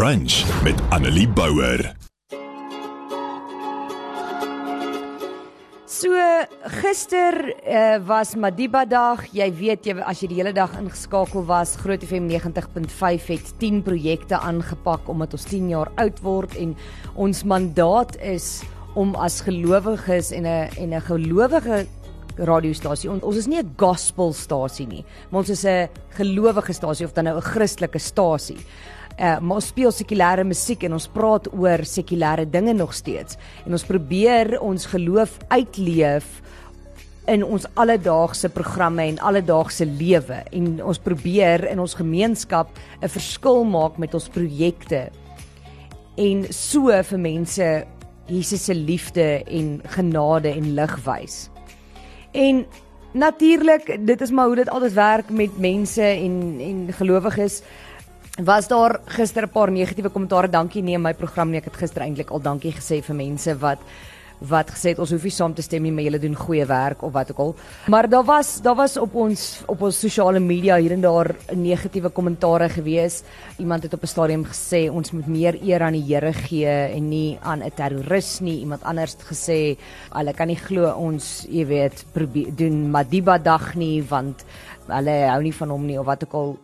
Brunch met Annelie Bouwer. So gister uh, was Madiba dag. Jy weet jy as jy die hele dag ingeskakel was, Groot FM 90.5 het 10 projekte aangepak omdat ons 10 jaar oud word en ons mandaat is om as gelowiges en 'n en 'n gelowige radiostasie. Ons, ons is nie 'n gospelstasie nie, maar ons is 'n gelowige stasie of dan nou 'n Christelike stasie uh, maar ons speel sekulêre musiek en ons praat oor sekulêre dinge nog steeds. En ons probeer ons geloof uitleef in ons alledaagse programme en alledaagse lewe. En ons probeer in ons gemeenskap 'n verskil maak met ons projekte. En so vir mense Jesus se liefde en genade en lig wys. En natuurlik, dit is maar hoe dit altyd werk met mense en en gelowiges was daar gister 'n paar negatiewe kommentare. Dankie nee my program nie. Ek het gister eintlik al dankie gesê vir mense wat wat gesê het ons hoef nie saam te stem nie, maar julle doen goeie werk of wat ook al. Maar daar was daar was op ons op ons sosiale media hier en daar negatiewe kommentare gewees. Iemand het op 'n stadium gesê ons moet meer eer aan die Here gee en nie aan 'n terroris nie. Iemand anders het gesê hulle kan nie glo ons, jy weet, probeer doen Madiba dag nie want hulle hou nie van hom nie of wat ook al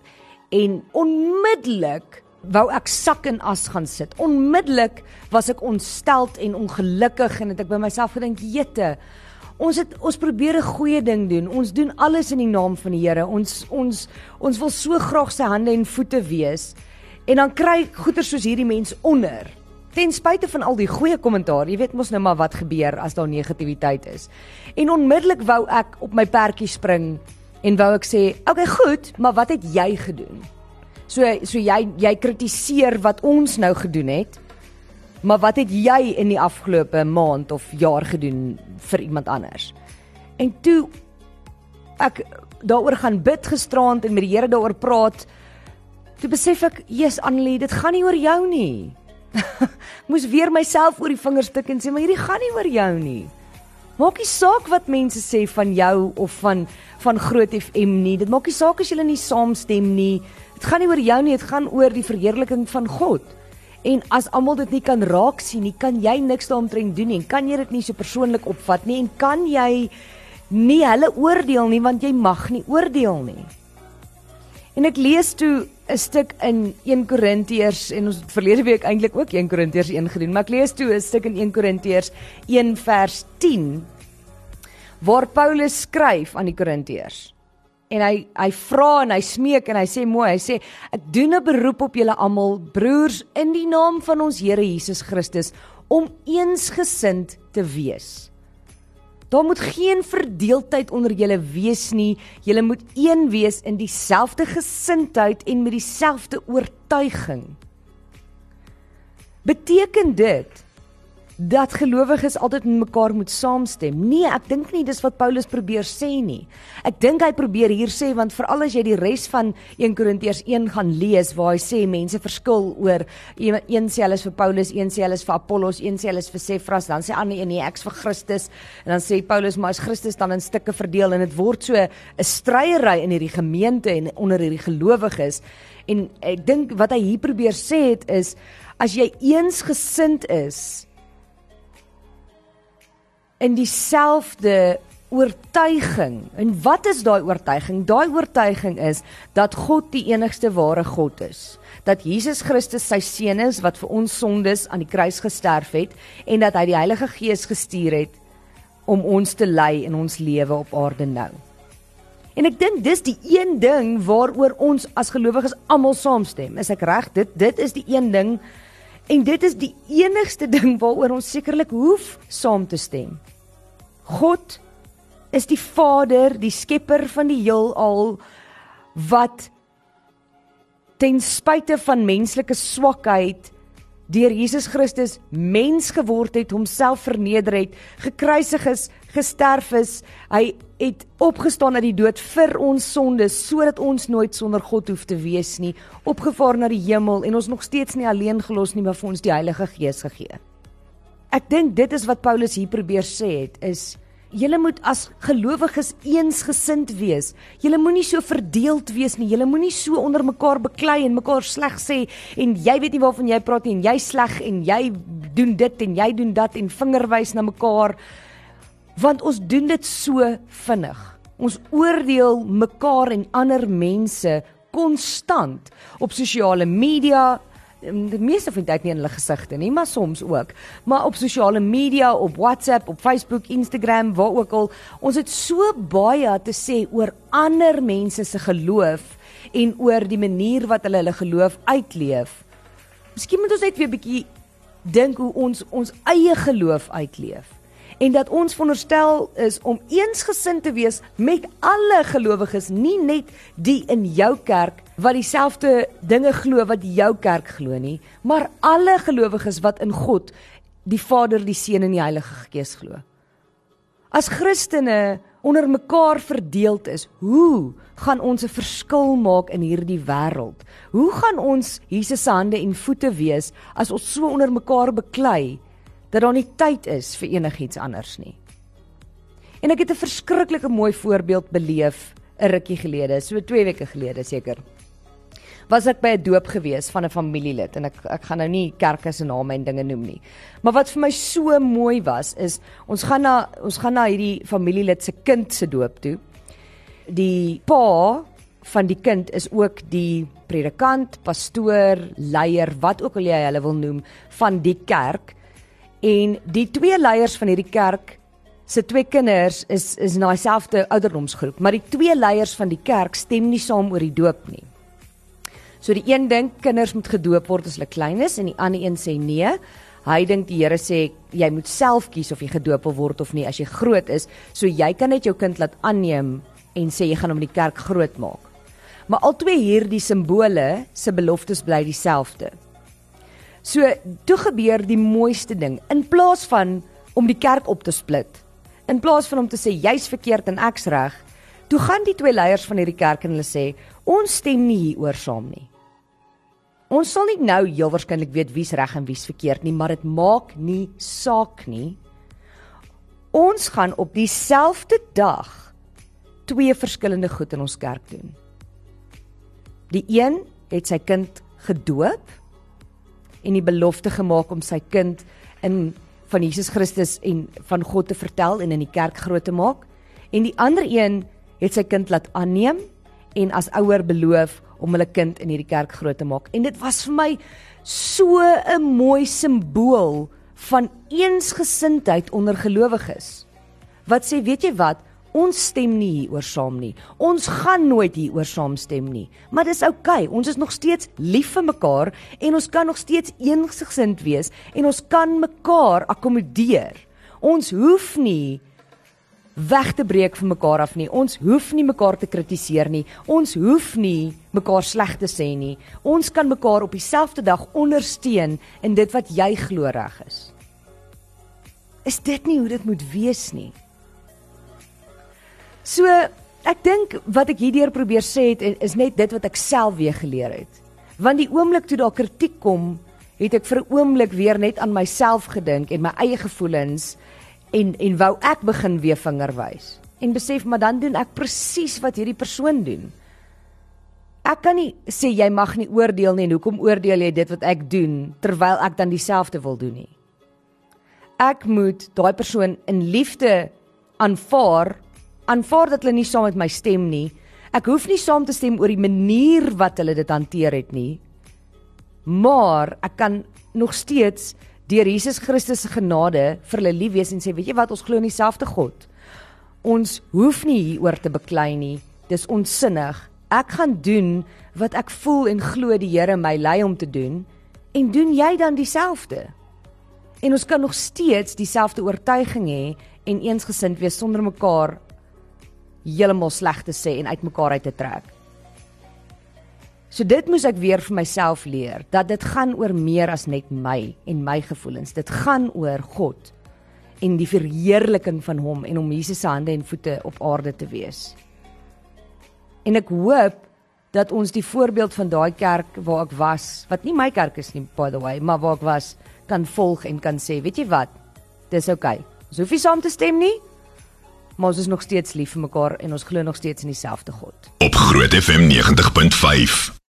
en onmiddellik wou ek sak en as gaan sit. Onmiddellik was ek ontsteld en ongelukkig en het ek by myself gedink, "Jette, ons het ons probeer 'n goeie ding doen. Ons doen alles in die naam van die Here. Ons ons ons wil so graag sy hande en voete wees." En dan kry goeie soos hierdie mens onder. Ten spyte van al die goeie kommentaar, jy weet mos nou maar wat gebeur as daar negativiteit is. En onmiddellik wou ek op my perdjie spring en wou ek sê, "Oké, okay, goed, maar wat het jy gedoen?" So so jy jy kritiseer wat ons nou gedoen het. Maar wat het jy in die afgelope maand of jaar gedoen vir iemand anders? En toe ek daaroor gaan bid gisterand en met die Here daaroor praat, toe besef ek, "Jesus Annelie, dit gaan nie oor jou nie." Moes weer myself oor die vingers tik en sê, "Maar hierdie gaan nie oor jou nie." Maak nie saak wat mense sê van jou of van van Groot FM nie. Dit maak nie saak as jy nie saamstem nie. Dit gaan nie oor jou nie, dit gaan oor die verheerliking van God. En as almal dit nie kan raak sien nie, kan jy niks daaromtrent doen nie. Kan jy dit nie so persoonlik opvat nie en kan jy nie hulle oordeel nie want jy mag nie oordeel nie. En ek lees toe 'n stuk in 1 Korintiërs en ons verlede week eintlik ook 1 Korintiërs 1 gedoen, maar ek lees toe 'n stuk in 1 Korintiërs 1 vers 10 waar Paulus skryf aan die Korintiërs. En hy hy vra en hy smeek en hy sê mooi, hy sê ek doen 'n beroep op julle almal broers in die naam van ons Here Jesus Christus om eensgesind te wees. Daar moet geen verdeeldheid onder julle wees nie. Julle moet een wees in dieselfde gesindheid en met dieselfde oortuiging. Beteken dit dat gelowiges altyd met mekaar moet saamstem. Nee, ek dink nie dis wat Paulus probeer sê nie. Ek dink hy probeer hier sê want veral as jy die res van 1 Korintiërs 1 gaan lees waar hy sê mense verskil oor een sê hulle is vir Paulus, een sê hulle is vir Apollos, een sê hulle is vir Cephas, dan sê ander een nee, ek's vir Christus en dan sê Paulus maar is Christus dan in stukke verdeel en dit word so 'n stryery in hierdie gemeente en onder hierdie gelowiges. En ek dink wat hy hier probeer sê het is as jy eensgesind is in dieselfde oortuiging. En wat is daai oortuiging? Daai oortuiging is dat God die enigste ware God is. Dat Jesus Christus sy seun is wat vir ons sondes aan die kruis gesterf het en dat hy die Heilige Gees gestuur het om ons te lei in ons lewe op aarde nou. En ek dink dis die een ding waaroor ons as gelowiges almal saamstem. Is ek reg? Dit dit is die een ding En dit is die enigste ding waaroor ons sekerlik hoef saam te stem. God is die Vader, die skepper van die heelal wat ten spyte van menslike swakheid deur Jesus Christus mens geword het, homself verneder het, gekruisig is, gesterf is, hy het opgestaan uit die dood vir ons sondes sodat ons nooit sonder God hoef te wees nie, opgevaar na die hemel en ons nog steeds nie alleen gelos nie, maar vir ons die Heilige Gees gegee. Ek dink dit is wat Paulus hier probeer sê het is julle moet as gelowiges eensgesind wees. Julle moenie so verdeeld wees nie. Julle moenie so onder mekaar beklei en mekaar sleg sê en jy weet nie waarvan jy praat nie en jy sleg en jy doen dit en jy doen dat en vingerwys na mekaar want ons doen dit so vinnig. Ons oordeel mekaar en ander mense konstant op sosiale media, Ehm, die meeste van die tyd nie in hulle gesigte nie, maar soms ook. Maar op sosiale media, op WhatsApp, op Facebook, Instagram, waar ook al, ons het so baie te sê oor ander mense se geloof en oor die manier wat hulle hulle geloof uitleef. Miskien moet ons net weer 'n bietjie dink hoe ons ons eie geloof uitleef en dat ons veronderstel is om eensgesind te wees met alle gelowiges, nie net die in jou kerk wat dieselfde dinge glo wat jou kerk glo nie, maar alle gelowiges wat in God, die Vader, die Seun en die Heilige Gees glo. As Christene onder mekaar verdeeld is, hoe gaan ons 'n verskil maak in hierdie wêreld? Hoe gaan ons Jesus se hande en voete wees as ons so onder mekaar beklei dat daar nie tyd is vir enigiets anders nie. En ek het 'n verskriklike mooi voorbeeld beleef 'n rukkie gelede, so 2 weke gelede seker. Was ek by 'n doop gewees van 'n familielid en ek ek gaan nou nie kerke se name en dinge noem nie. Maar wat vir my so mooi was is ons gaan na ons gaan na hierdie familielid se kind se doop toe. Die pa van die kind is ook die predikant, pastoor, leier, wat ook al jy hulle wil noem van die kerk en die twee leiers van hierdie kerk se twee kinders is is in daai selfde ouderdomsgroep, maar die twee leiers van die kerk stem nie saam oor die doop nie. So die een dink kinders moet gedoop word as hulle klein is en die ander een sê nee. Hy dink die Here sê jy moet self kies of jy gedoop wil word of nie as jy groot is, so jy kan net jou kind laat aanneem en sê jy gaan hom in die kerk groot maak. Maar albei hierdie simbole se beloftes bly dieselfde. So toe gebeur die mooiste ding. In plaas van om die kerk op te split, in plaas van om te sê jy's verkeerd en ek's reg, toe gaan die twee leiers van hierdie kerk en hulle sê ons stem nie hieroor saam nie. Ons sal nie nou heel waarskynlik weet wie's reg en wie's verkeerd nie, maar dit maak nie saak nie. Ons gaan op dieselfde dag twee verskillende goed in ons kerk doen. Die een het sy kind gedoop en die belofte gemaak om sy kind in van Jesus Christus en van God te vertel en in die kerk groot te maak. En die ander een het sy kind laat aanneem en as ouer beloof om hulle kind in hierdie kerk groot te maak. En dit was vir my so 'n mooi simbool van eensgesindheid onder gelowiges. Wat sê, weet jy wat? Ons stem nie hieroor saam nie. Ons gaan nooit hieroor saamstem nie. Maar dis oukei. Okay. Ons is nog steeds lief vir mekaar en ons kan nog steeds eensgesind wees en ons kan mekaar akkommodeer. Ons hoef nie weg te breek van mekaar af nie. Ons hoef nie mekaar te kritiseer nie. Ons hoef nie mekaar sleg te sê nie. Ons kan mekaar op dieselfde dag ondersteun in dit wat jy glo reg is. Is dit nie hoe dit moet wees nie? So ek dink wat ek hierdeur probeer sê het is net dit wat ek self weer geleer het. Want die oomblik toe daar kritiek kom, het ek vir 'n oomblik weer net aan myself gedink en my eie gevoelens en en wou ek begin weer vinger wys. En besef maar dan doen ek presies wat hierdie persoon doen. Ek kan nie sê jy mag nie oordeel nie en hoekom oordeel jy dit wat ek doen terwyl ek dan dieselfde wil doen nie. Ek moet daai persoon in liefde aanvaar aanvaar dat hulle nie saam met my stem nie. Ek hoef nie saam te stem oor die manier wat hulle dit hanteer het nie. Maar ek kan nog steeds deur Jesus Christus se genade vir hulle lief wees en sê, weet jy wat, ons glo in dieselfde God. Ons hoef nie hieroor te beklei nie. Dis onsinnig. Ek gaan doen wat ek voel en glo die Here my lei om te doen en doen jy dan dieselfde. En ons kan nog steeds dieselfde oortuiging hê en eensgesind wees sonder mekaar heeltemal sleg te sê en uitmekaar uit te trek. So dit moes ek weer vir myself leer dat dit gaan oor meer as net my en my gevoelens. Dit gaan oor God en die verheerliking van hom en om Jesus se hande en voete op aarde te wees. En ek hoop dat ons die voorbeeld van daai kerk waar ek was, wat nie my kerk is nie by the way, maar waar ek was, kan volg en kan sê, weet jy wat? Dis oukei. Okay. Ons hoef nie saam te stem nie, maar ons is nog steeds lief vir mekaar en ons glo nog steeds in dieselfde God. Op Groot FM 90.5.